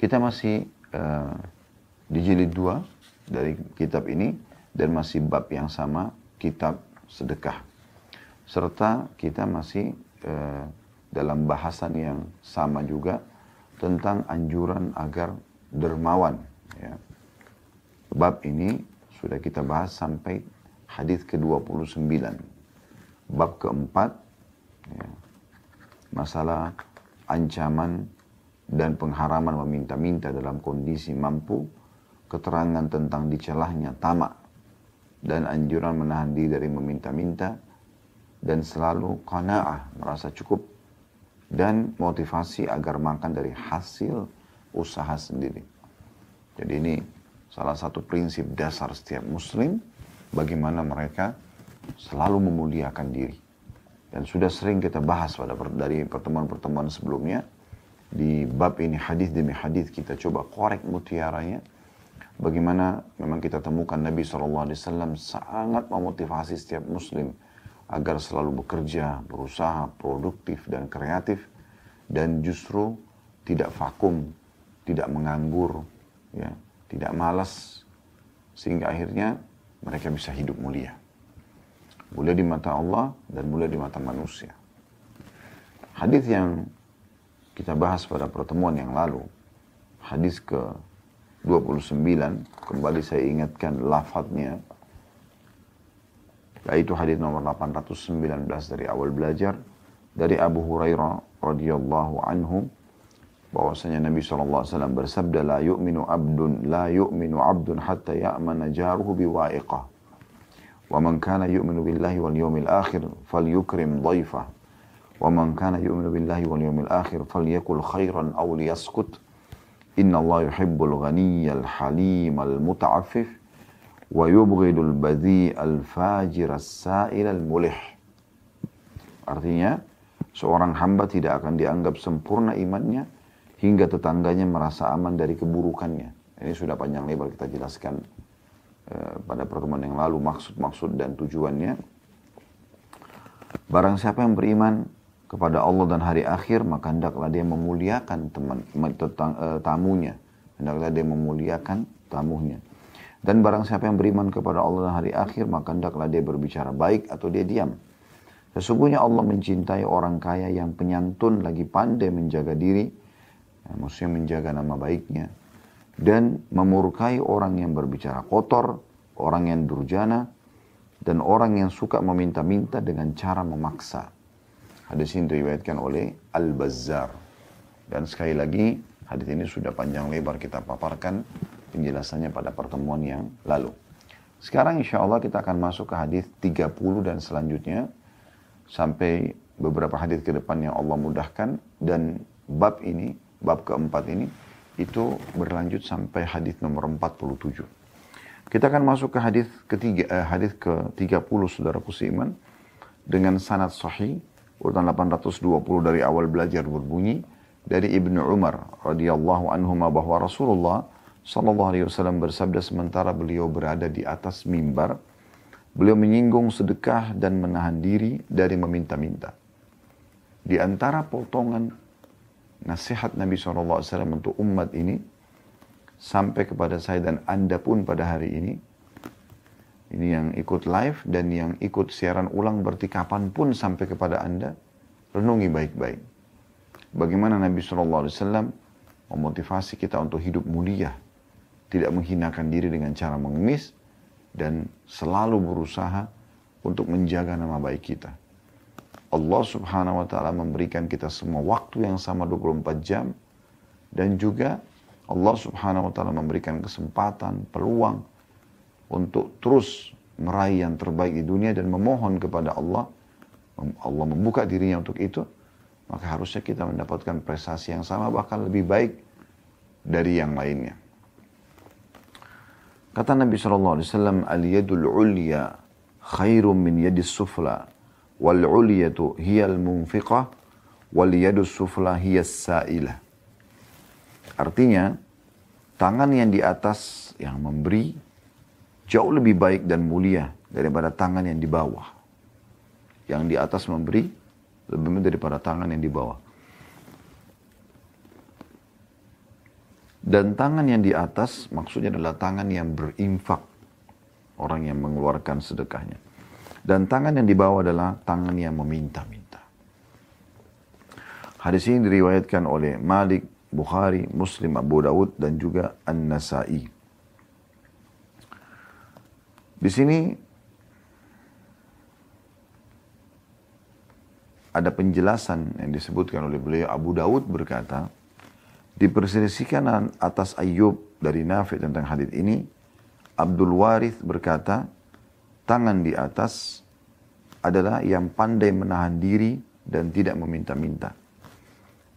Kita masih uh, di jilid dua dari kitab ini dan masih bab yang sama kitab sedekah. Serta kita masih uh, dalam bahasan yang sama juga tentang anjuran agar dermawan. Ya. Bab ini sudah kita bahas sampai hadis ke-29. Bab keempat, ya, masalah ancaman dan pengharaman meminta-minta dalam kondisi mampu, keterangan tentang dicelahnya tamak, dan anjuran menahan diri dari meminta-minta, dan selalu qanaah, merasa cukup, dan motivasi agar makan dari hasil usaha sendiri. Jadi ini salah satu prinsip dasar setiap muslim, bagaimana mereka selalu memuliakan diri. Dan sudah sering kita bahas pada dari pertemuan-pertemuan sebelumnya, di bab ini hadis demi hadis kita coba korek mutiaranya. Bagaimana memang kita temukan Nabi SAW sangat memotivasi setiap muslim agar selalu bekerja, berusaha, produktif dan kreatif dan justru tidak vakum, tidak menganggur, ya, tidak malas sehingga akhirnya mereka bisa hidup mulia. Mulia di mata Allah dan mulia di mata manusia. Hadis yang kita bahas pada pertemuan yang lalu, hadis ke 29, kembali saya ingatkan lafadznya, yaitu hadis nomor 819 dari awal belajar, dari Abu Hurairah radhiyallahu anhu, bahwasanya Nabi SAW bersabda, La yu'minu abdun, la yu'minu abdun hatta ya'mana jaruhu biwa'iqah. Wa man kana yu'minu billahi wal yawmil akhir, fal yukrim dhaifah. ومن كان يؤمن بالله واليوم الآخر فليقل خيرا أو ليسكت إن الله يحب الغني الحليم المتعفف ويبغض البذيء الفاجر السائل الملح Artinya, seorang hamba tidak akan dianggap sempurna imannya hingga tetangganya merasa aman dari keburukannya. Ini sudah panjang lebar kita jelaskan uh, pada pertemuan yang lalu maksud-maksud dan tujuannya. Barang siapa yang beriman kepada Allah dan hari akhir, maka hendaklah dia memuliakan teman tetang, e, tamunya. Hendaklah dia memuliakan tamunya. Dan barang siapa yang beriman kepada Allah dan hari akhir, maka hendaklah dia berbicara baik atau dia diam. Sesungguhnya Allah mencintai orang kaya yang penyantun lagi pandai menjaga diri, ya, maksudnya menjaga nama baiknya, dan memurkai orang yang berbicara kotor, orang yang durjana, dan orang yang suka meminta-minta dengan cara memaksa. Hadis ini diriwayatkan oleh Al-Bazzar. Dan sekali lagi, hadis ini sudah panjang lebar kita paparkan penjelasannya pada pertemuan yang lalu. Sekarang insya Allah kita akan masuk ke hadis 30 dan selanjutnya sampai beberapa hadis ke depan yang Allah mudahkan dan bab ini, bab keempat ini itu berlanjut sampai hadis nomor 47. Kita akan masuk ke hadis ketiga, eh, hadis ke-30 saudaraku seiman dengan sanad sahih urutan 820 dari awal belajar berbunyi dari Ibnu Umar radhiyallahu anhu bahwa Rasulullah sallallahu alaihi wasallam bersabda sementara beliau berada di atas mimbar beliau menyinggung sedekah dan menahan diri dari meminta-minta. Di antara potongan nasihat Nabi SAW untuk umat ini sampai kepada saya dan anda pun pada hari ini ini yang ikut live dan yang ikut siaran ulang berarti kapan pun sampai kepada Anda, renungi baik-baik. Bagaimana Nabi SAW memotivasi kita untuk hidup mulia, tidak menghinakan diri dengan cara mengemis, dan selalu berusaha untuk menjaga nama baik kita. Allah subhanahu wa ta'ala memberikan kita semua waktu yang sama 24 jam, dan juga Allah subhanahu wa ta'ala memberikan kesempatan, peluang, untuk terus meraih yang terbaik di dunia dan memohon kepada Allah, Allah membuka dirinya untuk itu, maka harusnya kita mendapatkan prestasi yang sama bahkan lebih baik dari yang lainnya. Kata Nabi SAW, Al-yadul ulya khairum min yadis sufla, wal ulyatu hiyal munfiqah, wal yadus sufla hiyas sa'ilah. Artinya, tangan yang di atas yang memberi jauh lebih baik dan mulia daripada tangan yang di bawah. Yang di atas memberi lebih baik daripada tangan yang di bawah. Dan tangan yang di atas maksudnya adalah tangan yang berinfak. Orang yang mengeluarkan sedekahnya. Dan tangan yang di bawah adalah tangan yang meminta-minta. Hadis ini diriwayatkan oleh Malik, Bukhari, Muslim, Abu Dawud, dan juga An-Nasai. Di sini ada penjelasan yang disebutkan oleh beliau Abu Dawud berkata diperselisihkan atas Ayub dari Nafi tentang hadis ini Abdul Warith berkata tangan di atas adalah yang pandai menahan diri dan tidak meminta-minta.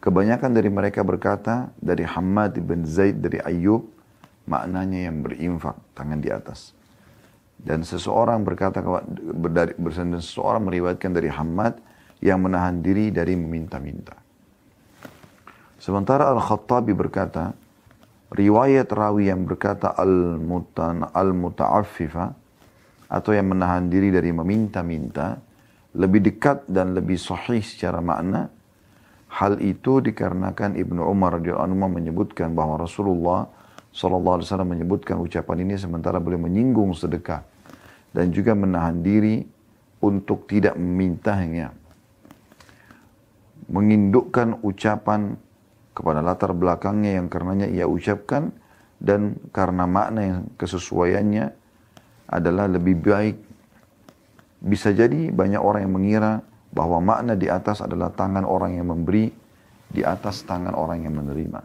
Kebanyakan dari mereka berkata dari Hamad bin Zaid dari Ayub maknanya yang berinfak tangan di atas. Dan seseorang berkata dari seseorang meriwayatkan dari Hamad yang menahan diri dari meminta-minta. Sementara Al-Khattabi berkata, riwayat rawi yang berkata al-muta'affifa atau yang menahan diri dari meminta-minta lebih dekat dan lebih sahih secara makna. Hal itu dikarenakan Ibnu Umar radhiyallahu menyebutkan bahwa Rasulullah sallallahu alaihi wasallam menyebutkan ucapan ini sementara beliau menyinggung sedekah dan juga menahan diri untuk tidak memintanya mengindukkan ucapan kepada latar belakangnya yang karenanya ia ucapkan dan karena makna yang kesesuaiannya adalah lebih baik. Bisa jadi banyak orang yang mengira bahwa makna di atas adalah tangan orang yang memberi di atas tangan orang yang menerima.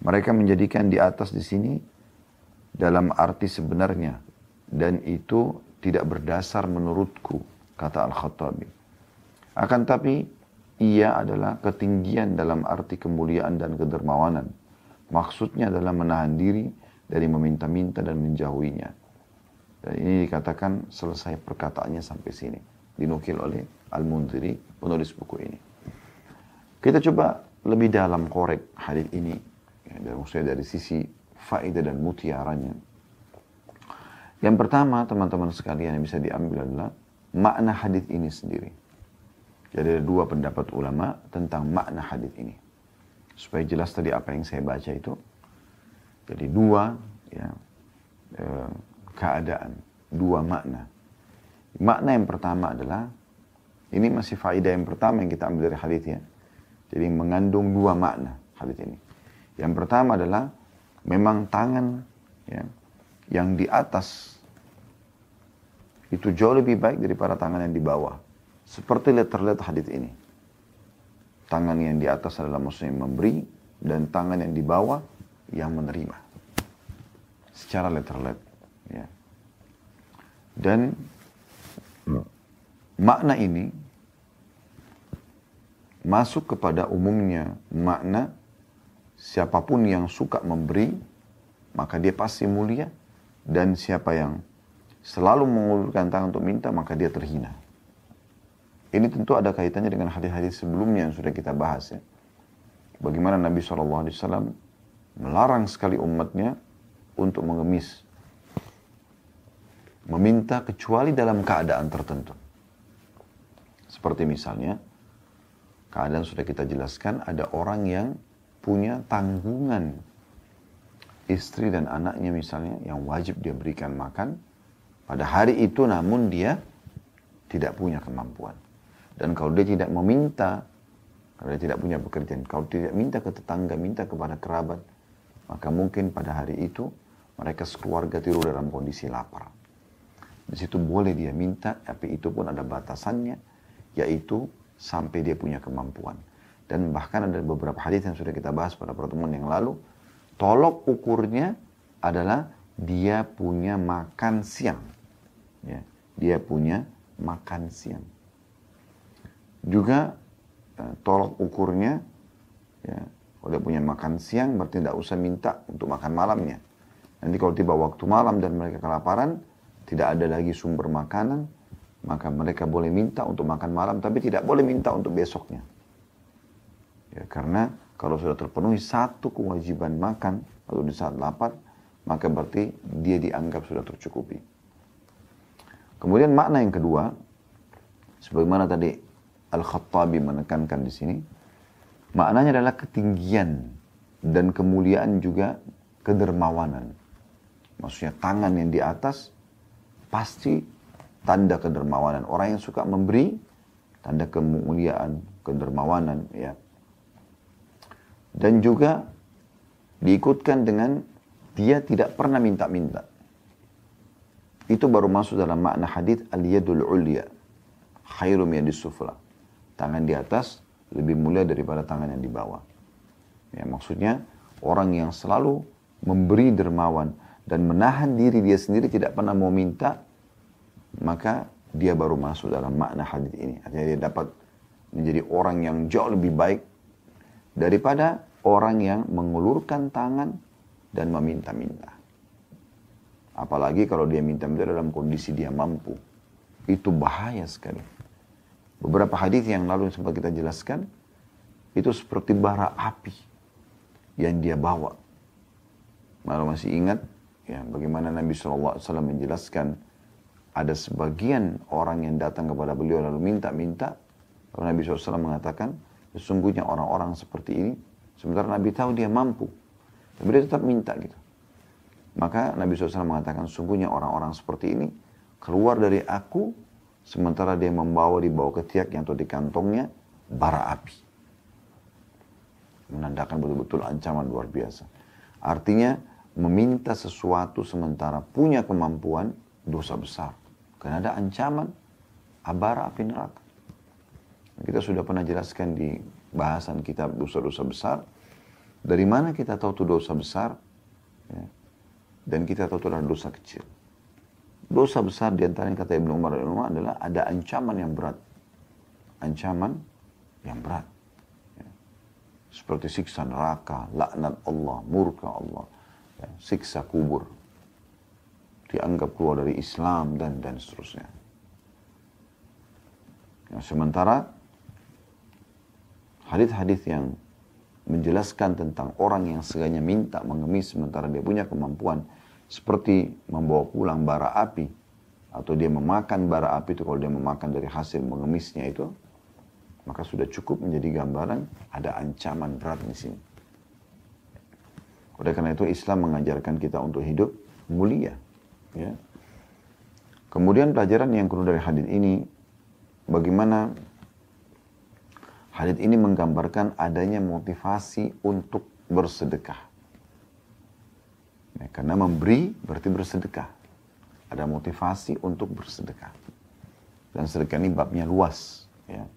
Mereka menjadikan di atas di sini dalam arti sebenarnya dan itu tidak berdasar menurutku kata Al-Khattabi. Akan tapi ia adalah ketinggian dalam arti kemuliaan dan kedermawanan. Maksudnya adalah menahan diri dari meminta-minta dan menjauhinya. Dan ini dikatakan selesai perkataannya sampai sini. Dinukil oleh Al-Munziri, penulis buku ini. Kita coba lebih dalam korek hadis ini. Ya, maksudnya dari sisi faedah dan mutiaranya. Yang pertama, teman-teman sekalian yang bisa diambil adalah makna hadis ini sendiri. Jadi ada dua pendapat ulama tentang makna hadis ini. Supaya jelas tadi apa yang saya baca itu. Jadi dua ya, e, keadaan, dua makna. Makna yang pertama adalah ini masih faedah yang pertama yang kita ambil dari hadis ya. Jadi mengandung dua makna hadis ini. Yang pertama adalah memang tangan ya, yang di atas itu jauh lebih baik daripada tangan yang di bawah. Seperti terlihat hadis ini. Tangan yang di atas adalah maksudnya yang memberi dan tangan yang di bawah yang menerima. Secara letterlet. Ya. Dan makna ini masuk kepada umumnya makna siapa pun yang suka memberi maka dia pasti mulia dan siapa yang selalu mengulurkan tangan untuk minta maka dia terhina. Ini tentu ada kaitannya dengan hadis-hadis sebelumnya yang sudah kita bahas ya. Bagaimana Nabi SAW melarang sekali umatnya untuk mengemis. Meminta kecuali dalam keadaan tertentu. Seperti misalnya, keadaan sudah kita jelaskan, ada orang yang punya tanggungan istri dan anaknya misalnya yang wajib dia berikan makan pada hari itu namun dia tidak punya kemampuan. Dan kalau dia tidak meminta, kalau dia tidak punya pekerjaan, kalau tidak minta ke tetangga, minta kepada kerabat, maka mungkin pada hari itu mereka sekeluarga tidur dalam kondisi lapar. Di situ boleh dia minta, tapi itu pun ada batasannya, yaitu sampai dia punya kemampuan. Dan bahkan ada beberapa hadis yang sudah kita bahas pada pertemuan yang lalu, tolok ukurnya adalah dia punya makan siang. Ya, dia punya makan siang. Juga uh, tolok ukurnya ya kalau dia punya makan siang berarti tidak usah minta untuk makan malamnya. Nanti kalau tiba waktu malam dan mereka kelaparan tidak ada lagi sumber makanan maka mereka boleh minta untuk makan malam tapi tidak boleh minta untuk besoknya. Ya, karena kalau sudah terpenuhi satu kewajiban makan atau di saat lapar maka berarti dia dianggap sudah tercukupi kemudian makna yang kedua sebagaimana tadi Al-Khattabi menekankan di sini, maknanya adalah ketinggian dan kemuliaan juga kedermawanan. Maksudnya tangan yang di atas pasti tanda kedermawanan. Orang yang suka memberi tanda kemuliaan, kedermawanan ya. Dan juga diikutkan dengan dia tidak pernah minta-minta. Itu baru masuk dalam makna hadis al-yadul ulya. Khairum yadis sufla. Tangan di atas lebih mulia daripada tangan yang di bawah. Ya, maksudnya orang yang selalu memberi dermawan dan menahan diri dia sendiri tidak pernah mau minta, maka dia baru masuk dalam makna hadis ini. Artinya dia dapat menjadi orang yang jauh lebih baik daripada orang yang mengulurkan tangan dan meminta-minta. Apalagi kalau dia minta-minta dalam kondisi dia mampu. Itu bahaya sekali. Beberapa hadis yang lalu sempat kita jelaskan, itu seperti bara api yang dia bawa. Malu masih ingat ya bagaimana Nabi SAW menjelaskan ada sebagian orang yang datang kepada beliau lalu minta-minta. Lalu Nabi SAW mengatakan, sesungguhnya orang-orang seperti ini, sementara Nabi tahu dia mampu. Tapi dia tetap minta gitu. Maka Nabi SAW mengatakan, sungguhnya orang-orang seperti ini keluar dari aku, sementara dia membawa di bawah ketiak yang atau di kantongnya bara api. Menandakan betul-betul ancaman luar biasa. Artinya, meminta sesuatu sementara punya kemampuan, dosa besar. Karena ada ancaman abara api neraka. Kita sudah pernah jelaskan di bahasan kitab dosa-dosa besar. Dari mana kita tahu itu dosa besar? Ya dan kita tahu itu adalah dosa kecil. Dosa besar di antara yang kata Ibnu Umar adalah ada ancaman yang berat. Ancaman yang berat. Ya. Seperti siksa neraka, laknat Allah, murka Allah, ya. siksa kubur. Dianggap keluar dari Islam dan dan seterusnya. Ya, sementara hadis-hadis yang menjelaskan tentang orang yang seganya minta mengemis sementara dia punya kemampuan seperti membawa pulang bara api atau dia memakan bara api itu kalau dia memakan dari hasil mengemisnya itu maka sudah cukup menjadi gambaran ada ancaman berat di sini. Oleh karena itu Islam mengajarkan kita untuk hidup mulia. Ya. Kemudian pelajaran yang kedua dari hadis ini bagaimana hadis ini menggambarkan adanya motivasi untuk bersedekah. Ya, karena memberi berarti bersedekah. Ada motivasi untuk bersedekah. Dan sedekah ini babnya luas. Ya.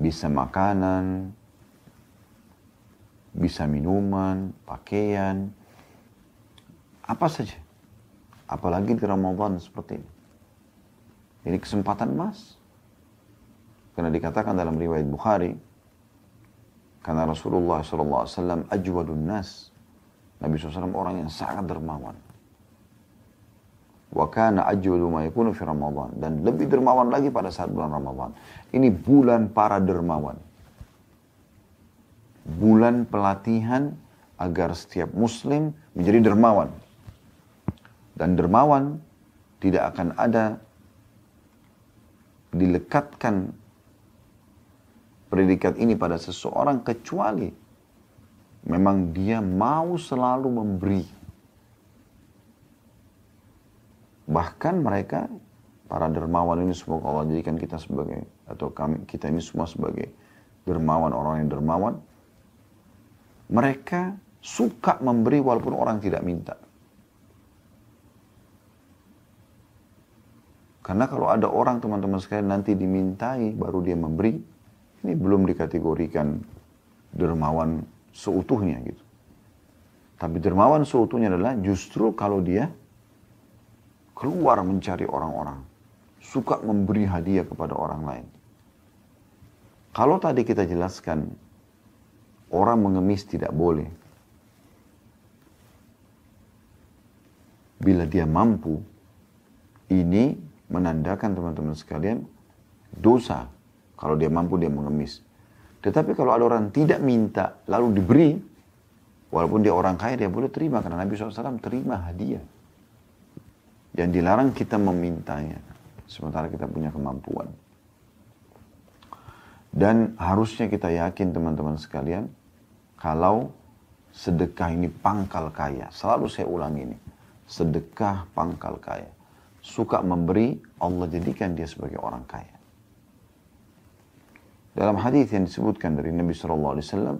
Bisa makanan, bisa minuman, pakaian, apa saja. Apalagi di Ramadan seperti ini. Ini kesempatan emas. Karena dikatakan dalam riwayat Bukhari, karena Rasulullah SAW ajwadun nas, Nabi SAW orang yang sangat dermawan. Wa kana ajwadu ma yakunu fi Ramadan. Dan lebih dermawan lagi pada saat bulan Ramadan. Ini bulan para dermawan. Bulan pelatihan agar setiap muslim menjadi dermawan. Dan dermawan tidak akan ada dilekatkan predikat ini pada seseorang kecuali Memang dia mau selalu memberi. Bahkan mereka, para dermawan ini semoga Allah jadikan kita sebagai, atau kami, kita ini semua sebagai dermawan, orang yang dermawan. Mereka suka memberi walaupun orang tidak minta. Karena kalau ada orang teman-teman sekalian nanti dimintai baru dia memberi, ini belum dikategorikan dermawan seutuhnya gitu. Tapi dermawan seutuhnya adalah justru kalau dia keluar mencari orang-orang, suka memberi hadiah kepada orang lain. Kalau tadi kita jelaskan orang mengemis tidak boleh. Bila dia mampu, ini menandakan teman-teman sekalian dosa. Kalau dia mampu dia mengemis. Tetapi kalau ada orang tidak minta lalu diberi, walaupun dia orang kaya dia boleh terima karena Nabi SAW terima hadiah. Yang dilarang kita memintanya, sementara kita punya kemampuan. Dan harusnya kita yakin teman-teman sekalian, kalau sedekah ini pangkal kaya. Selalu saya ulangi ini. Sedekah pangkal kaya. Suka memberi, Allah jadikan dia sebagai orang kaya. Dalam hadis yang disebutkan dari Nabi Shallallahu Alaihi Wasallam,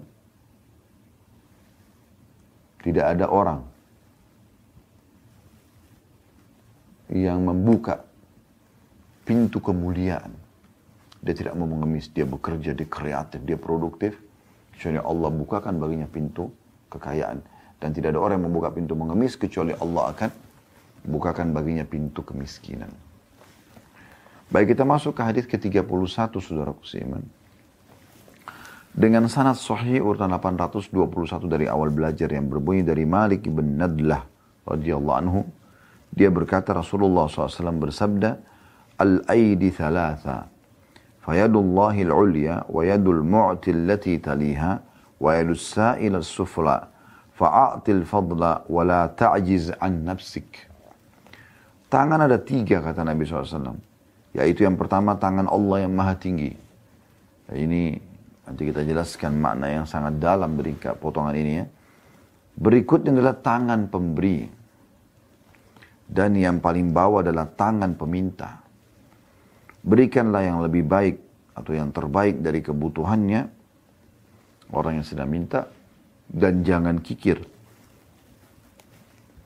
tidak ada orang yang membuka pintu kemuliaan. Dia tidak mau mengemis, dia bekerja, dia kreatif, dia produktif. Kecuali Allah bukakan baginya pintu kekayaan. Dan tidak ada orang yang membuka pintu mengemis kecuali Allah akan bukakan baginya pintu kemiskinan. Baik kita masuk ke hadis ke-31 saudara seiman. Dengan sanad sahih urutan 821 dari awal belajar yang berbunyi dari Malik bin Nadlah radhiyallahu anhu. Dia berkata Rasulullah SAW bersabda, Al-aidi thalatha, fayadullahi al-ulya, wa yadul mu'ti allati taliha, wa yadus sa'il as-sufla, fa'atil fadla, wa la ta'jiz an nafsik. Tangan ada tiga kata Nabi SAW. Yaitu yang pertama tangan Allah yang maha tinggi. Ini Nanti kita jelaskan makna yang sangat dalam dari potongan ini ya. Berikutnya adalah tangan pemberi. Dan yang paling bawah adalah tangan peminta. Berikanlah yang lebih baik atau yang terbaik dari kebutuhannya orang yang sedang minta dan jangan kikir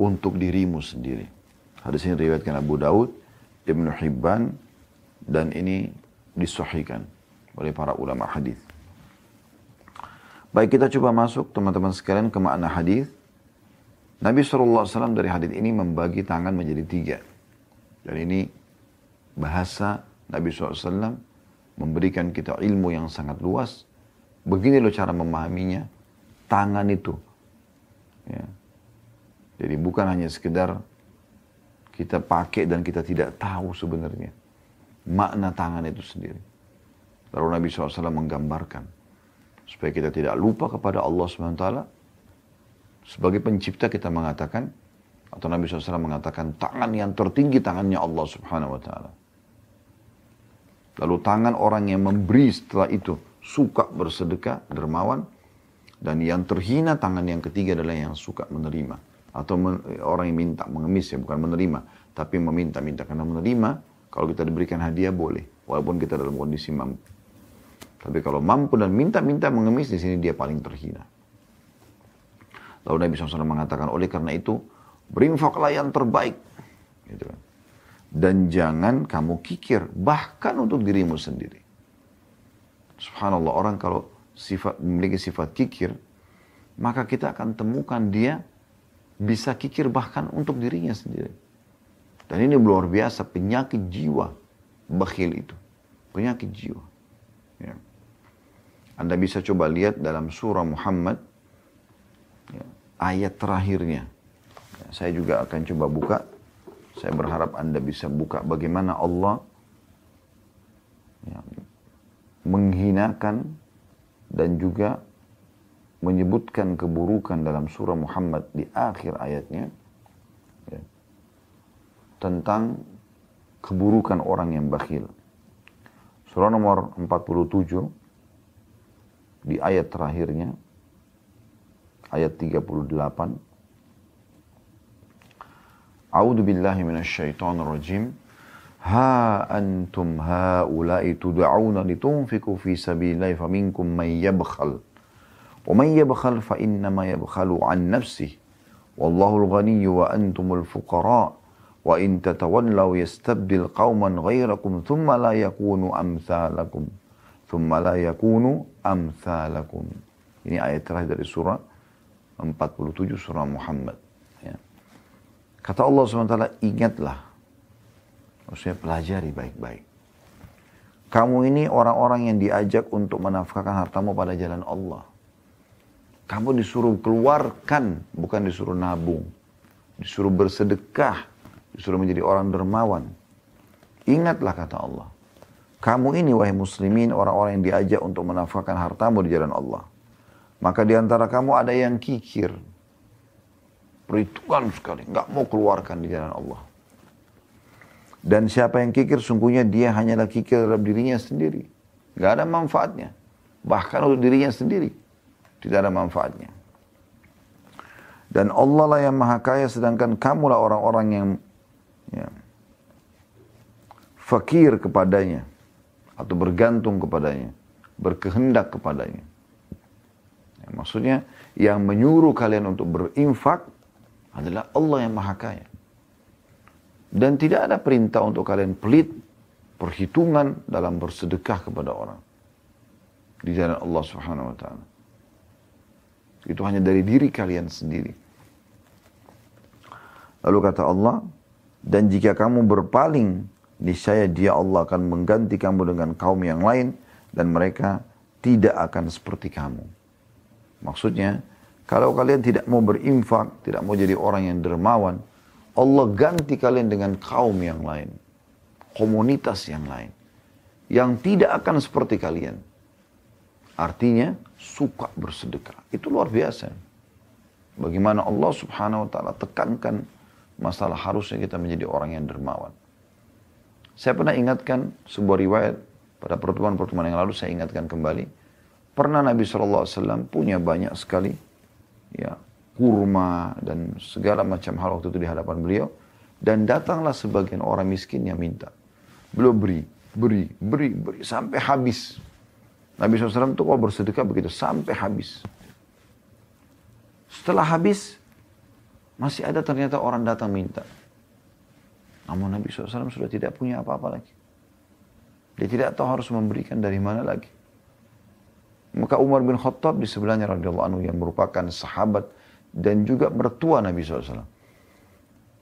untuk dirimu sendiri. Hadis ini riwayatkan Abu Daud, Ibnu Hibban dan ini disahihkan oleh para ulama hadis. Baik kita coba masuk teman-teman sekalian ke makna hadis. Nabi SAW dari hadis ini membagi tangan menjadi tiga. Dan ini bahasa Nabi SAW memberikan kita ilmu yang sangat luas. Begini loh cara memahaminya. Tangan itu. Ya. Jadi bukan hanya sekedar kita pakai dan kita tidak tahu sebenarnya. Makna tangan itu sendiri. Lalu Nabi SAW menggambarkan supaya kita tidak lupa kepada Allah SWT. Sebagai pencipta kita mengatakan, atau Nabi SAW mengatakan, tangan yang tertinggi tangannya Allah Subhanahu Wa Taala. Lalu tangan orang yang memberi setelah itu suka bersedekah, dermawan, dan yang terhina tangan yang ketiga adalah yang suka menerima atau men, orang yang minta mengemis ya bukan menerima tapi meminta-minta karena menerima kalau kita diberikan hadiah boleh walaupun kita dalam kondisi mampu tapi kalau mampu dan minta-minta mengemis di sini dia paling terhina. Lalu Nabi SAW mengatakan, oleh karena itu, berinfaklah yang terbaik. Gitu kan. Dan jangan kamu kikir, bahkan untuk dirimu sendiri. Subhanallah, orang kalau sifat memiliki sifat kikir, maka kita akan temukan dia bisa kikir bahkan untuk dirinya sendiri. Dan ini luar biasa, penyakit jiwa, bakhil itu. Penyakit jiwa. Anda bisa coba lihat dalam surah Muhammad ya, ayat terakhirnya. Ya, saya juga akan coba buka. Saya berharap Anda bisa buka bagaimana Allah ya, menghinakan dan juga menyebutkan keburukan dalam surah Muhammad di akhir ayatnya ya, tentang keburukan orang yang bakhil. Surah nomor 47 di ayat terakhirnya ayat 38 A'udzu billahi minasyaitonir rajim Ha antum haula'i tud'auna litunfiqu fi sabilillahi faminkum man yabkhal. Wa man yabkhal fa innama yabkhalu an nafsihi. Wallahu al-ghaniyyu wa antumul fuqara wa in tatawallaw yastabdil qauman ghayrakum thumma la yakunu amsalakum la yakunu amthalakum. Ini ayat terakhir dari surah 47 surah Muhammad. Ya. Kata Allah SWT, ingatlah. Maksudnya pelajari baik-baik. Kamu ini orang-orang yang diajak untuk menafkahkan hartamu pada jalan Allah. Kamu disuruh keluarkan, bukan disuruh nabung. Disuruh bersedekah, disuruh menjadi orang dermawan. Ingatlah kata Allah. Kamu ini wahai muslimin orang-orang yang diajak untuk menafkahkan hartamu di jalan Allah. Maka di antara kamu ada yang kikir. Perhitungan sekali. Nggak mau keluarkan di jalan Allah. Dan siapa yang kikir sungguhnya dia hanyalah kikir dalam dirinya sendiri. Nggak ada manfaatnya. Bahkan untuk dirinya sendiri. Tidak ada manfaatnya. Dan Allah lah yang maha kaya sedangkan kamulah orang-orang yang ya, fakir kepadanya atau bergantung kepadanya, berkehendak kepadanya. Ya, maksudnya yang menyuruh kalian untuk berinfak adalah Allah yang maha kaya. Dan tidak ada perintah untuk kalian pelit, perhitungan dalam bersedekah kepada orang. Di jalan Allah subhanahu wa ta'ala. Itu hanya dari diri kalian sendiri. Lalu kata Allah, dan jika kamu berpaling, niscaya dia Allah akan mengganti kamu dengan kaum yang lain, dan mereka tidak akan seperti kamu. Maksudnya, kalau kalian tidak mau berinfak, tidak mau jadi orang yang dermawan, Allah ganti kalian dengan kaum yang lain. Komunitas yang lain. Yang tidak akan seperti kalian. Artinya, suka bersedekah. Itu luar biasa. Bagaimana Allah subhanahu wa ta'ala tekankan masalah harusnya kita menjadi orang yang dermawan. Saya pernah ingatkan sebuah riwayat pada pertemuan-pertemuan yang lalu saya ingatkan kembali. Pernah Nabi SAW punya banyak sekali ya kurma dan segala macam hal waktu itu di hadapan beliau. Dan datanglah sebagian orang miskin yang minta. Beliau beri, beri, beri, beri sampai habis. Nabi SAW itu kalau bersedekah begitu sampai habis. Setelah habis, masih ada ternyata orang datang minta. Namun Nabi SAW sudah tidak punya apa-apa lagi. Dia tidak tahu harus memberikan dari mana lagi. Maka Umar bin Khattab di sebelahnya radhiyallahu anhu yang merupakan sahabat dan juga mertua Nabi SAW.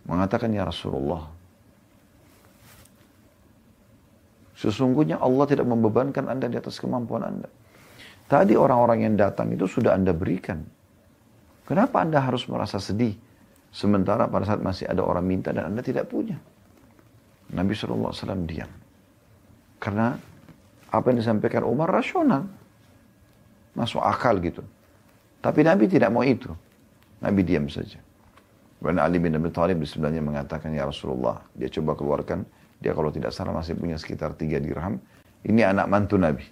Mengatakan, Ya Rasulullah, sesungguhnya Allah tidak membebankan anda di atas kemampuan anda. Tadi orang-orang yang datang itu sudah anda berikan. Kenapa anda harus merasa sedih? Sementara pada saat masih ada orang minta dan Anda tidak punya. Nabi SAW diam. Karena apa yang disampaikan Umar rasional. Masuk akal gitu. Tapi Nabi tidak mau itu. Nabi diam saja. Dan Ali bin Abi Thalib di sebelahnya mengatakan, Ya Rasulullah, dia coba keluarkan, dia kalau tidak salah masih punya sekitar tiga dirham. Ini anak mantu Nabi.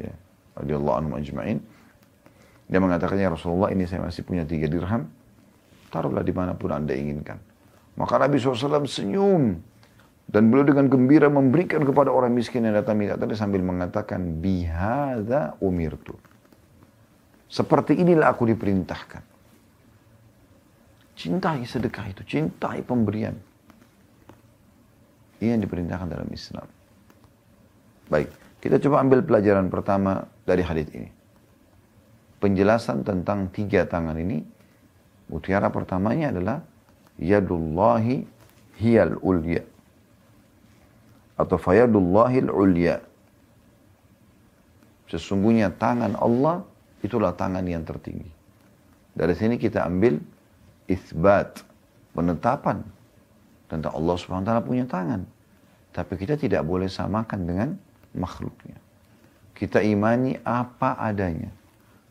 Ya. Radiyallahu anhu ajma'in. Dia mengatakan, Ya Rasulullah, ini saya masih punya tiga dirham taruhlah di mana pun anda inginkan. Maka Nabi SAW senyum. Dan beliau dengan gembira memberikan kepada orang miskin yang datang minta tadi sambil mengatakan, Bihada umirtu. Seperti inilah aku diperintahkan. Cintai sedekah itu, cintai pemberian. Ini yang diperintahkan dalam Islam. Baik, kita coba ambil pelajaran pertama dari hadis ini. Penjelasan tentang tiga tangan ini Mutiara pertamanya adalah yadullahi hiyal ulya atau fayadullahi ulya. Sesungguhnya tangan Allah itulah tangan yang tertinggi. Dari sini kita ambil isbat, penetapan tentang Allah Subhanahu wa taala punya tangan. Tapi kita tidak boleh samakan dengan makhluknya. Kita imani apa adanya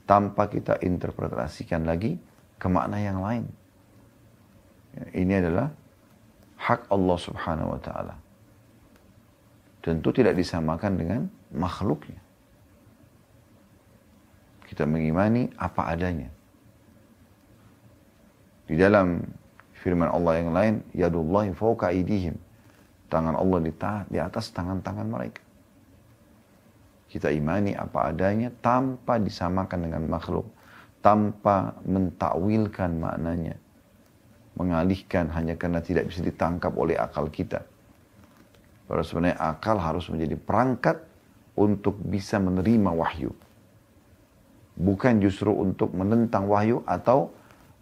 tanpa kita interpretasikan lagi ke makna yang lain. Ya, ini adalah hak Allah subhanahu wa ta'ala. Tentu tidak disamakan dengan makhluknya. Kita mengimani apa adanya. Di dalam firman Allah yang lain, Yadullahi fauka idihim. Tangan Allah di, di atas tangan-tangan mereka. Kita imani apa adanya tanpa disamakan dengan makhluk tanpa mentakwilkan maknanya. Mengalihkan hanya karena tidak bisa ditangkap oleh akal kita. Padahal sebenarnya akal harus menjadi perangkat untuk bisa menerima wahyu. Bukan justru untuk menentang wahyu atau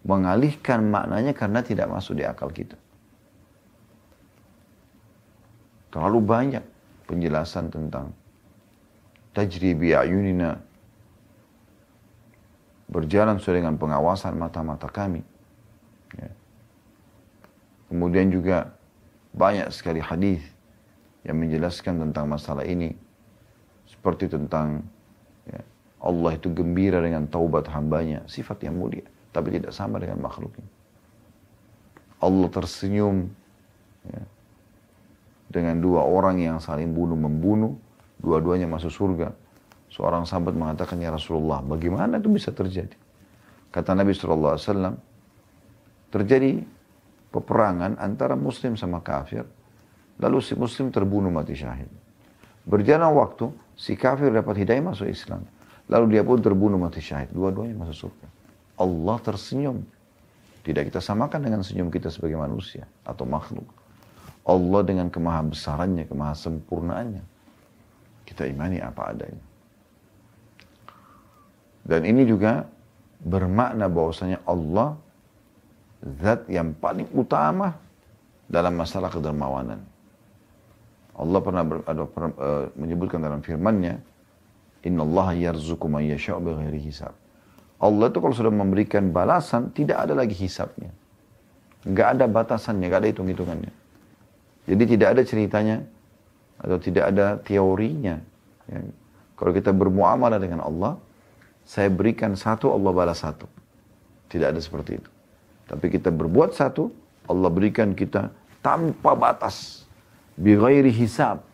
mengalihkan maknanya karena tidak masuk di akal kita. Terlalu banyak penjelasan tentang tajribi ayunina berjalan sesuai dengan pengawasan mata-mata kami. Ya. Kemudian juga banyak sekali hadis yang menjelaskan tentang masalah ini. Seperti tentang ya, Allah itu gembira dengan taubat hambanya. Sifat yang mulia. Tapi tidak sama dengan makhluknya. Allah tersenyum ya, dengan dua orang yang saling bunuh-membunuh. Dua-duanya masuk surga. Seorang sahabat mengatakan, Ya Rasulullah, bagaimana itu bisa terjadi? Kata Nabi SAW, terjadi peperangan antara muslim sama kafir, lalu si muslim terbunuh mati syahid. Berjalan waktu, si kafir dapat hidayah masuk Islam. Lalu dia pun terbunuh mati syahid. Dua-duanya masuk surga. Allah tersenyum. Tidak kita samakan dengan senyum kita sebagai manusia atau makhluk. Allah dengan kemaha besarannya, kemaha sempurnaannya. Kita imani apa adanya. Dan ini juga bermakna bahwasanya Allah zat yang paling utama dalam masalah kedermawanan. Allah pernah, ber, ada, uh, menyebutkan dalam firman-Nya, Inna Allah yarzuku man yasha'u bighairi hisab. Allah itu kalau sudah memberikan balasan, tidak ada lagi hisapnya. Nggak ada batasannya, nggak ada hitung-hitungannya. Jadi tidak ada ceritanya, atau tidak ada teorinya. Ya. Kalau kita bermuamalah dengan Allah, saya berikan satu, Allah balas satu. Tidak ada seperti itu. Tapi kita berbuat satu, Allah berikan kita tanpa batas. Bighairi hisab.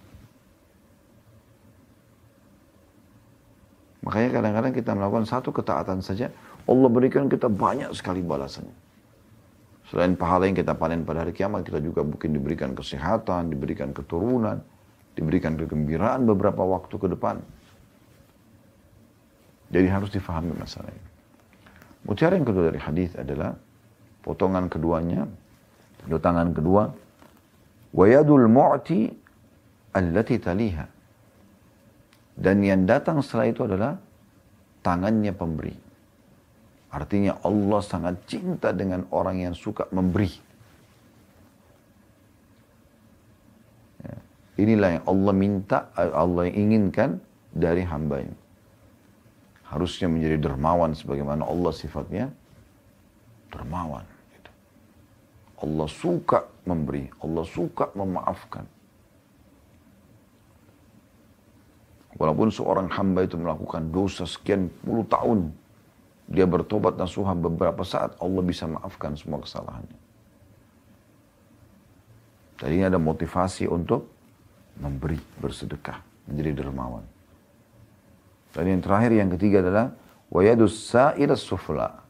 Makanya kadang-kadang kita melakukan satu ketaatan saja, Allah berikan kita banyak sekali balasannya. Selain pahala yang kita panen pada hari kiamat, kita juga mungkin diberikan kesehatan, diberikan keturunan, diberikan kegembiraan beberapa waktu ke depan. Jadi harus difahami masalah ini. Mutiara yang kedua dari hadis adalah potongan keduanya, tangan kedua, wayadul mu'ti allati taliha. Dan yang datang setelah itu adalah tangannya pemberi. Artinya Allah sangat cinta dengan orang yang suka memberi. Ya. Inilah yang Allah minta, Allah inginkan dari hambanya harusnya menjadi dermawan sebagaimana Allah sifatnya dermawan. Allah suka memberi, Allah suka memaafkan. Walaupun seorang hamba itu melakukan dosa sekian puluh tahun, dia bertobat nasuhan beberapa saat, Allah bisa maafkan semua kesalahannya. Jadi ini ada motivasi untuk memberi, bersedekah, menjadi dermawan. Dan yang terakhir yang ketiga adalah wayadus sa'ila sufla.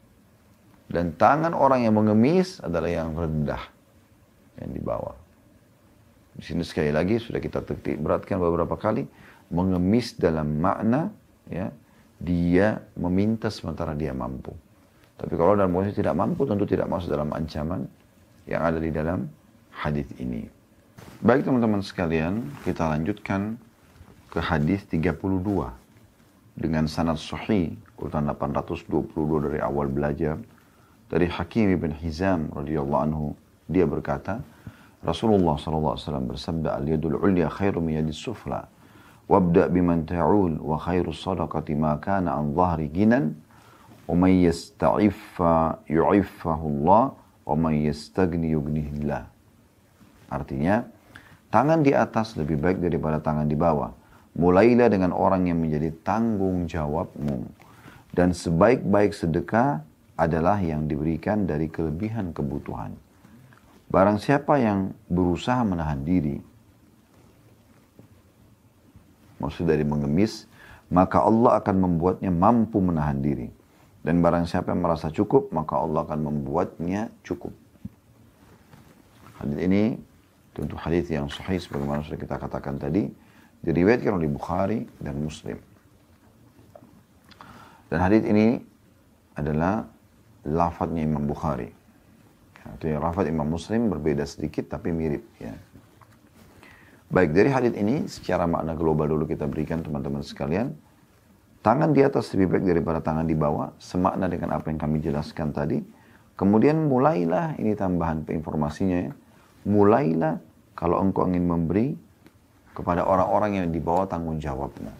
Dan tangan orang yang mengemis adalah yang rendah yang di bawah. Di sini sekali lagi sudah kita tetik beratkan beberapa kali mengemis dalam makna ya dia meminta sementara dia mampu. Tapi kalau dalam posisi tidak mampu tentu tidak masuk dalam ancaman yang ada di dalam hadis ini. Baik teman-teman sekalian, kita lanjutkan ke hadis 32 dengan sanad sahih urutan 822 dari awal belajar dari Hakim ibn Hizam radhiyallahu anhu dia berkata Rasulullah sallallahu alaihi wasallam bersabda al yadul ulya khairu min yadis sufla wabda biman ta'ul wa khairu sadaqati ma kana an dhahri ginan wa man yasta'iffa yu'iffahu Allah wa man yastagni yughnihillah artinya tangan di atas lebih baik daripada tangan di bawah Mulailah dengan orang yang menjadi tanggung jawabmu. Dan sebaik-baik sedekah adalah yang diberikan dari kelebihan kebutuhan. Barang siapa yang berusaha menahan diri, maksud dari mengemis, maka Allah akan membuatnya mampu menahan diri. Dan barang siapa yang merasa cukup, maka Allah akan membuatnya cukup. Hadis ini tentu hadis yang sahih sebagaimana sudah kita katakan tadi diriwayatkan oleh Bukhari dan Muslim. Dan hadis ini adalah lafadznya Imam Bukhari. Artinya lafadz Imam Muslim berbeda sedikit tapi mirip ya. Baik dari hadis ini secara makna global dulu kita berikan teman-teman sekalian. Tangan di atas lebih baik daripada tangan di bawah, semakna dengan apa yang kami jelaskan tadi. Kemudian mulailah, ini tambahan informasinya ya. Mulailah kalau engkau ingin memberi, kepada orang-orang yang dibawa tanggung jawabnya.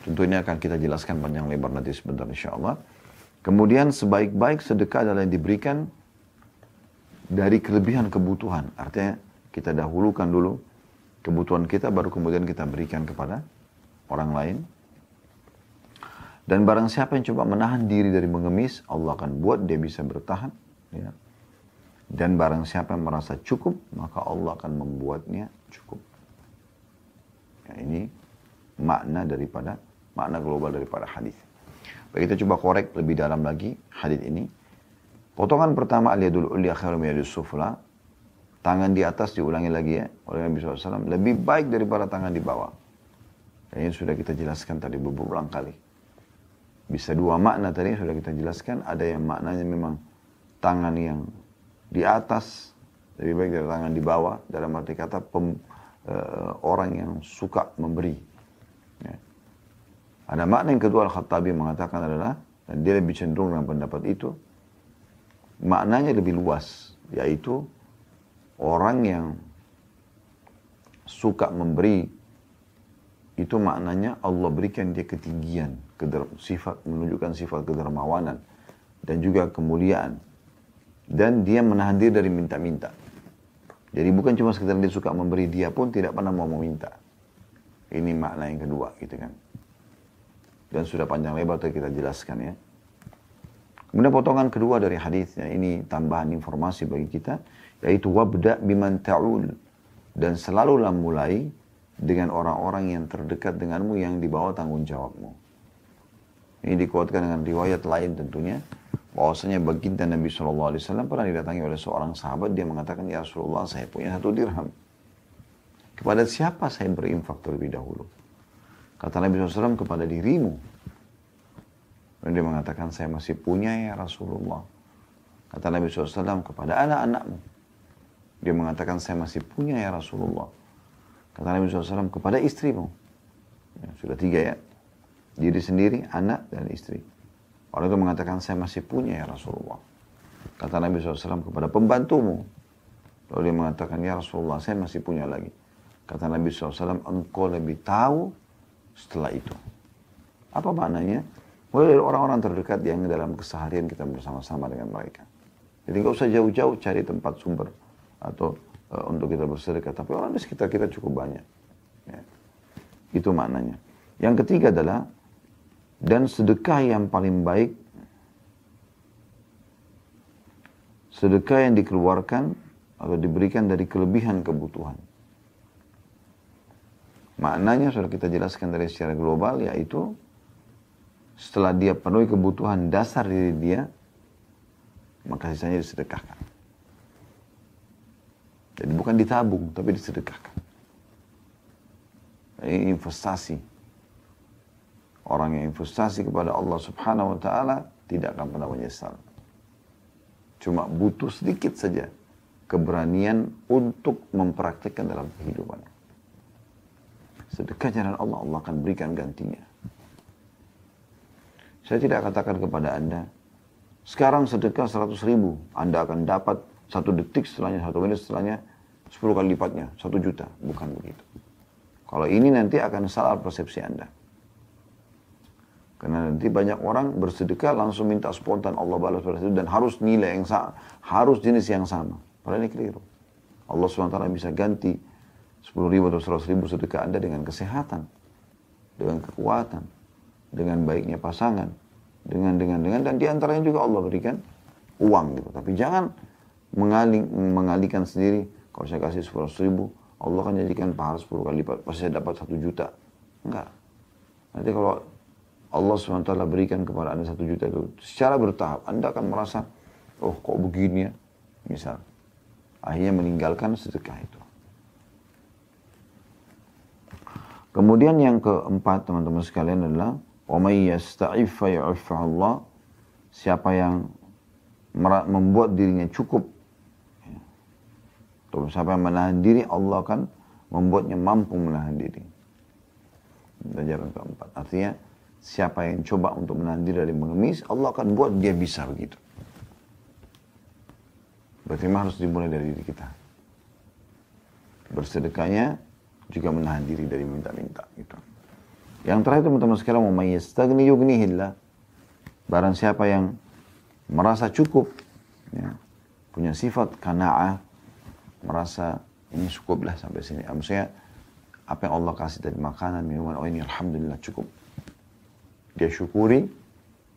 Tentunya akan kita jelaskan panjang lebar nanti sebentar insya Allah. Kemudian sebaik-baik sedekah adalah yang diberikan dari kelebihan kebutuhan. Artinya kita dahulukan dulu kebutuhan kita baru kemudian kita berikan kepada orang lain. Dan barang siapa yang coba menahan diri dari mengemis, Allah akan buat dia bisa bertahan. Ya Dan barang siapa yang merasa cukup, maka Allah akan membuatnya cukup. Ya, ini makna daripada makna global daripada hadis. Baik kita coba korek lebih dalam lagi hadis ini. Potongan pertama aliyadul ulya khairu yadus sufla. Tangan di atas diulangi lagi ya oleh Nabi SAW. Lebih baik daripada tangan di bawah. Dan ini sudah kita jelaskan tadi berulang kali. Bisa dua makna tadi sudah kita jelaskan. Ada yang maknanya memang tangan yang di atas lebih baik dari tangan di bawah. Dalam arti kata pem, uh, orang yang suka memberi. Ada makna yang kedua Al-Khattabi mengatakan adalah, dan dia lebih cenderung dengan pendapat itu, maknanya lebih luas, yaitu orang yang suka memberi, itu maknanya Allah berikan dia ketinggian, sifat menunjukkan sifat kedermawanan, dan juga kemuliaan. Dan dia menahan diri dari minta-minta. Jadi bukan cuma sekedar dia suka memberi, dia pun tidak pernah mau meminta. Ini makna yang kedua gitu kan. Dan sudah panjang lebar tadi kita jelaskan ya. Kemudian potongan kedua dari hadisnya ini tambahan informasi bagi kita yaitu wabda biman ta'ul dan selalulah mulai dengan orang-orang yang terdekat denganmu yang di bawah tanggung jawabmu. Ini dikuatkan dengan riwayat lain tentunya bahwasanya baginda Nabi SAW pernah didatangi oleh seorang sahabat dia mengatakan ya Rasulullah saya punya satu dirham kepada siapa saya berinfak terlebih dahulu kata Nabi SAW kepada dirimu. Dan dia mengatakan saya masih punya ya Rasulullah. Kata Nabi SAW kepada anak-anakmu. Dia mengatakan saya masih punya ya Rasulullah. Kata Nabi SAW kepada istrimu. Ya, sudah tiga ya. Diri sendiri anak dan istri. Orang itu mengatakan, saya masih punya ya Rasulullah. Kata Nabi SAW kepada pembantumu. Lalu dia mengatakan, ya Rasulullah, saya masih punya lagi. Kata Nabi SAW, engkau lebih tahu setelah itu. Apa maknanya? Mulai dari orang-orang terdekat yang dalam keseharian kita bersama-sama dengan mereka. Jadi nggak usah jauh-jauh cari tempat sumber atau uh, untuk kita bersedekah. Tapi orang di sekitar kita cukup banyak. Ya. Itu maknanya. Yang ketiga adalah dan sedekah yang paling baik, sedekah yang dikeluarkan atau diberikan dari kelebihan kebutuhan. Maknanya sudah kita jelaskan dari secara global yaitu setelah dia penuhi kebutuhan dasar diri dia, maka sisanya disedekahkan. Jadi bukan ditabung, tapi disedekahkan. Ini investasi Orang yang investasi kepada Allah subhanahu wa ta'ala tidak akan pernah menyesal. Cuma butuh sedikit saja keberanian untuk mempraktikkan dalam kehidupannya. Sedekah jalan Allah, Allah akan berikan gantinya. Saya tidak katakan kepada Anda, sekarang sedekah 100 ribu, Anda akan dapat satu detik setelahnya, satu menit setelahnya, 10 kali lipatnya, satu juta. Bukan begitu. Kalau ini nanti akan salah persepsi Anda. Karena nanti banyak orang bersedekah langsung minta spontan Allah balas balas itu dan harus nilai yang sama, harus jenis yang sama. Padahal ini keliru. Allah SWT bisa ganti 10 ribu atau 100 ribu sedekah Anda dengan kesehatan, dengan kekuatan, dengan baiknya pasangan, dengan dengan dengan dan di antaranya juga Allah berikan uang gitu. Tapi jangan mengaling, mengalihkan sendiri. Kalau saya kasih 100 ribu, Allah akan jadikan pahala 10 kali lipat. Pasti saya dapat 1 juta. Enggak. Nanti kalau Allah SWT berikan kepada Anda satu juta itu secara bertahap. Anda akan merasa, oh kok begini ya, misal. Akhirnya meninggalkan sedekah itu. Kemudian yang keempat teman-teman sekalian adalah وَمَنْ يَسْتَعِفَ Allah Siapa yang membuat dirinya cukup atau siapa yang menahan diri Allah akan membuatnya mampu menahan diri. Pelajaran keempat. Artinya Siapa yang coba untuk menahan diri dari mengemis, Allah akan buat dia bisa begitu. Berarti harus dimulai dari diri kita. Bersedekahnya juga menahan diri dari minta-minta gitu. Yang terakhir teman-teman sekalian mau yastagni yugnihillah. Barang siapa yang merasa cukup ya, punya sifat kana'ah merasa ini cukuplah sampai sini. Maksudnya apa yang Allah kasih dari makanan, minuman, oh ini alhamdulillah cukup dia syukuri,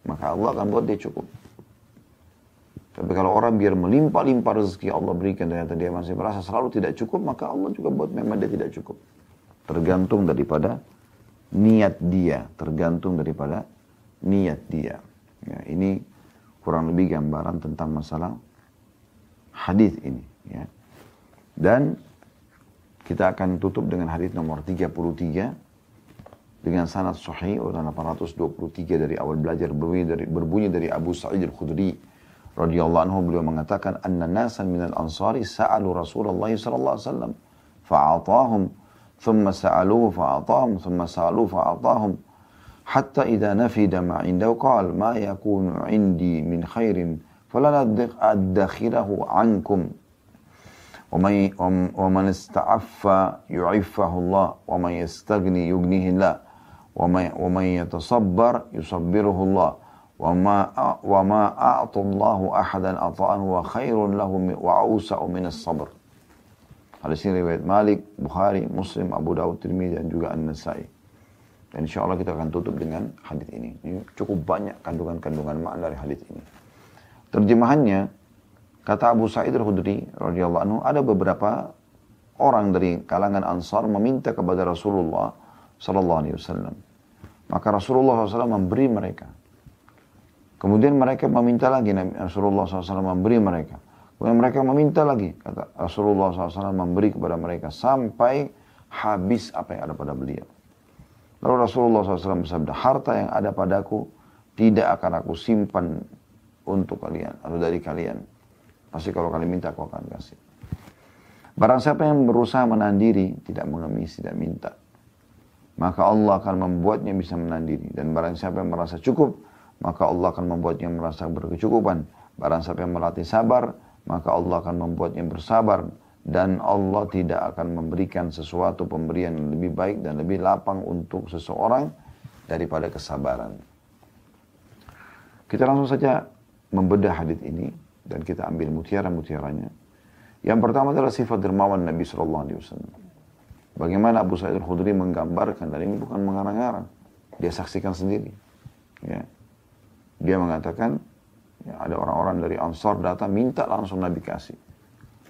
maka Allah akan buat dia cukup. Tapi kalau orang biar melimpah-limpah rezeki Allah berikan ternyata dia masih merasa selalu tidak cukup, maka Allah juga buat memang dia tidak cukup. Tergantung daripada niat dia, tergantung daripada niat dia. Ya, ini kurang lebih gambaran tentang masalah hadis ini. Ya. Dan kita akan tutup dengan hadis nomor 33 dengan sanad sahih urutan 823 dari awal belajar berbunyi dari, berbunyi dari Abu Sa'id al-Khudri radhiyallahu anhu beliau mengatakan anna nasan minal ansari sa'alu Rasulullah sallallahu alaihi wasallam fa'atahum thumma sa'aluhu fa'atahum thumma sa'aluhu fa'atahum hatta idza nafida ma indahu qala ma yakunu indi min khairin falan adkhilahu ankum ومن ومن استعف يعفه الله ومن يستغني يغنيه الله ومن يتصبر يصبره الله وما وما أعطى الله أحدا أطاء هو خير له وأوسع من الصبر Hadis ini riwayat Malik, Bukhari, Muslim, Abu Dawud, Tirmidzi dan juga An-Nasai. Dan insya Allah kita akan tutup dengan hadis ini. Ini cukup banyak kandungan-kandungan makna dari hadis ini. Terjemahannya, kata Abu Sa'id al-Khudri radhiyallahu anhu, ada beberapa orang dari kalangan Ansar meminta kepada Rasulullah sallallahu alaihi wasallam. Maka Rasulullah SAW memberi mereka. Kemudian mereka meminta lagi Nabi Rasulullah SAW memberi mereka. Kemudian mereka meminta lagi. Kata Rasulullah SAW memberi kepada mereka. Sampai habis apa yang ada pada beliau. Lalu Rasulullah SAW bersabda, harta yang ada padaku tidak akan aku simpan untuk kalian atau dari kalian. Pasti kalau kalian minta aku akan kasih. Barang siapa yang berusaha menahan diri, tidak mengemis, tidak minta. Maka Allah akan membuatnya bisa menahan diri. Dan barang siapa yang merasa cukup, maka Allah akan membuatnya merasa berkecukupan. Barang siapa yang melatih sabar, maka Allah akan membuatnya bersabar. Dan Allah tidak akan memberikan sesuatu pemberian yang lebih baik dan lebih lapang untuk seseorang daripada kesabaran. Kita langsung saja membedah hadis ini dan kita ambil mutiara-mutiaranya. Yang pertama adalah sifat dermawan Nabi Shallallahu Alaihi Wasallam. Bagaimana Abu Sa'id al-Khudri menggambarkan dan ini bukan mengarang-arang. Dia saksikan sendiri. Ya. Dia mengatakan, ya, ada orang-orang dari Ansar datang minta langsung Nabi kasih.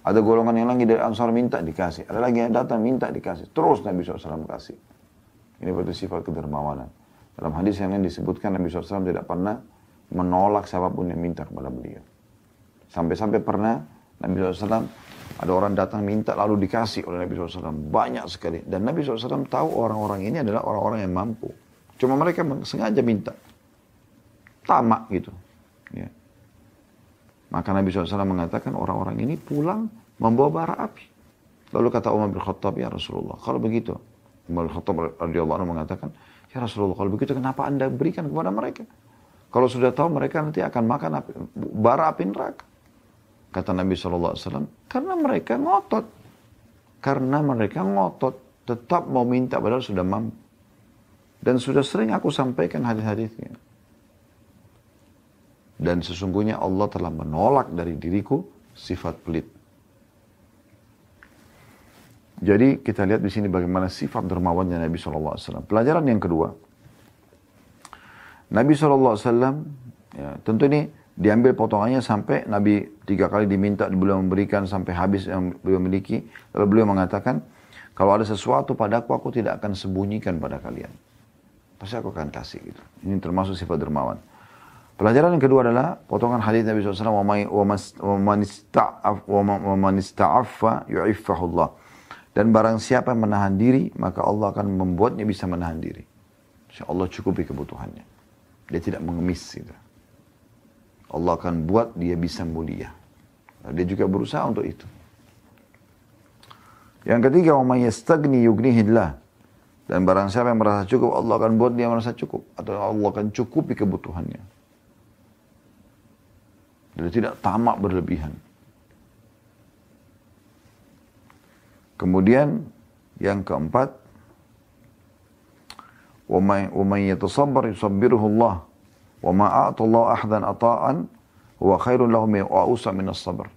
Ada golongan yang lagi dari Ansar minta dikasih. Ada lagi yang datang minta dikasih. Terus Nabi SAW kasih. Ini berarti sifat kedermawanan. Dalam hadis yang lain disebutkan Nabi SAW tidak pernah menolak siapa pun yang minta kepada beliau. Sampai-sampai pernah Nabi SAW ada orang datang minta lalu dikasih oleh Nabi SAW. Banyak sekali. Dan Nabi SAW tahu orang-orang ini adalah orang-orang yang mampu. Cuma mereka sengaja minta tamak gitu. Ya. Maka Nabi SAW mengatakan orang-orang ini pulang membawa bara api. Lalu kata Umar bin Khattab, ya Rasulullah, kalau begitu, Umar bin Khattab radhiyallahu mengatakan, ya Rasulullah, kalau begitu kenapa anda berikan kepada mereka? Kalau sudah tahu mereka nanti akan makan api, bara api neraka. Kata Nabi SAW, karena mereka ngotot. Karena mereka ngotot, tetap mau minta padahal sudah mampu. Dan sudah sering aku sampaikan hadis-hadisnya. Dan sesungguhnya Allah telah menolak dari diriku sifat pelit. Jadi kita lihat di sini bagaimana sifat dermawannya Nabi SAW. Pelajaran yang kedua. Nabi SAW, ya, tentu ini diambil potongannya sampai Nabi tiga kali diminta beliau memberikan sampai habis yang beliau miliki. Lalu beliau mengatakan, kalau ada sesuatu padaku, aku tidak akan sembunyikan pada kalian. Pasti aku akan kasih gitu. Ini termasuk sifat dermawan. Pelajaran yang kedua adalah potongan hadis Nabi SAW yu'iffahullah. Dan barang siapa yang menahan diri, maka Allah akan membuatnya bisa menahan diri. Insya Allah cukupi kebutuhannya. Dia tidak mengemis. Gitu. Allah akan buat dia bisa mulia. Dia juga berusaha untuk itu. Yang ketiga, man yastagni yughnihillah. Dan barang siapa yang merasa cukup, Allah akan buat dia merasa cukup. Atau Allah akan cukupi kebutuhannya. Dia tidak tamak berlebihan. Kemudian yang keempat, وَمَنْ يَتَصَبَّرْ يُصَبِّرُهُ اللَّهِ وَمَا أَعْطَ اللَّهُ أَحْدًا أَطَاءً هُوَ خَيْرٌ لَهُ وَأُوسَ مِنَ الصَّبْرِ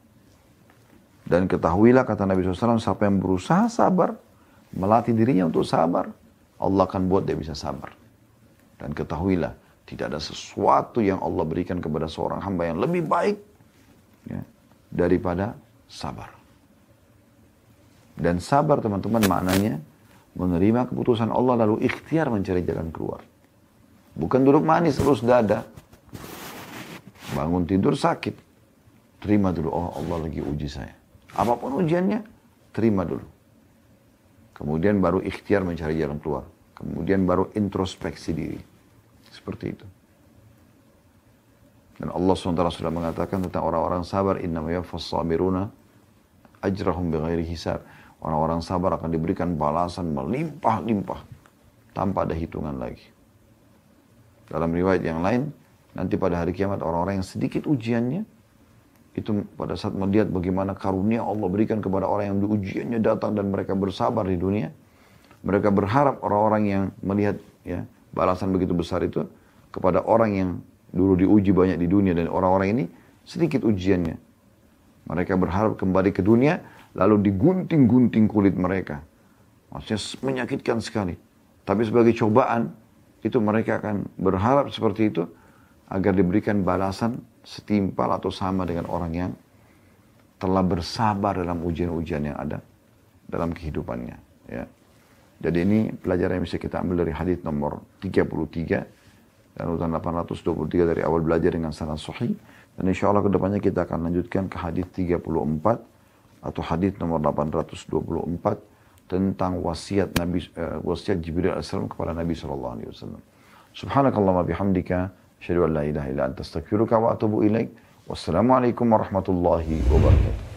Dan ketahuilah kata Nabi SAW, siapa yang berusaha sabar, melatih dirinya untuk sabar, Allah akan buat dia bisa sabar. Dan ketahuilah, tidak ada sesuatu yang Allah berikan kepada seorang hamba yang lebih baik ya, daripada sabar. Dan sabar teman-teman maknanya menerima keputusan Allah lalu ikhtiar mencari jalan keluar. Bukan duduk manis terus dada. Bangun tidur sakit. Terima dulu, oh Allah lagi uji saya. Apa pun ujiannya, terima dulu. Kemudian baru ikhtiar mencari jalan keluar. Kemudian baru introspeksi diri. Seperti itu. Dan Allah SWT sudah mengatakan tentang orang-orang sabar, innama yafas sabiruna ajrahum bighairi hisab. Orang-orang sabar akan diberikan balasan melimpah-limpah tanpa ada hitungan lagi. Dalam riwayat yang lain, nanti pada hari kiamat orang-orang yang sedikit ujiannya, itu pada saat melihat bagaimana karunia Allah berikan kepada orang yang ujiannya datang dan mereka bersabar di dunia, mereka berharap orang-orang yang melihat ya balasan begitu besar itu kepada orang yang dulu diuji banyak di dunia dan orang-orang ini sedikit ujiannya. Mereka berharap kembali ke dunia lalu digunting-gunting kulit mereka. Maksudnya menyakitkan sekali. Tapi sebagai cobaan, itu mereka akan berharap seperti itu agar diberikan balasan setimpal atau sama dengan orang yang telah bersabar dalam ujian-ujian yang ada dalam kehidupannya. Ya. Jadi ini pelajaran yang bisa kita ambil dari hadis nomor 33 dan urutan 823 dari awal belajar dengan sanad sahih. Dan insya Allah ke depannya kita akan lanjutkan ke hadis 34 atau hadis nomor 824 tentang wasiat Nabi uh, wasiat Jibril alaihissalam kepada Nabi sallallahu alaihi wasallam. Subhanakallahumma bihamdika asyhadu an la ilaha illa anta astaghfiruka wa atubu ilaik. Wassalamualaikum warahmatullahi wabarakatuh.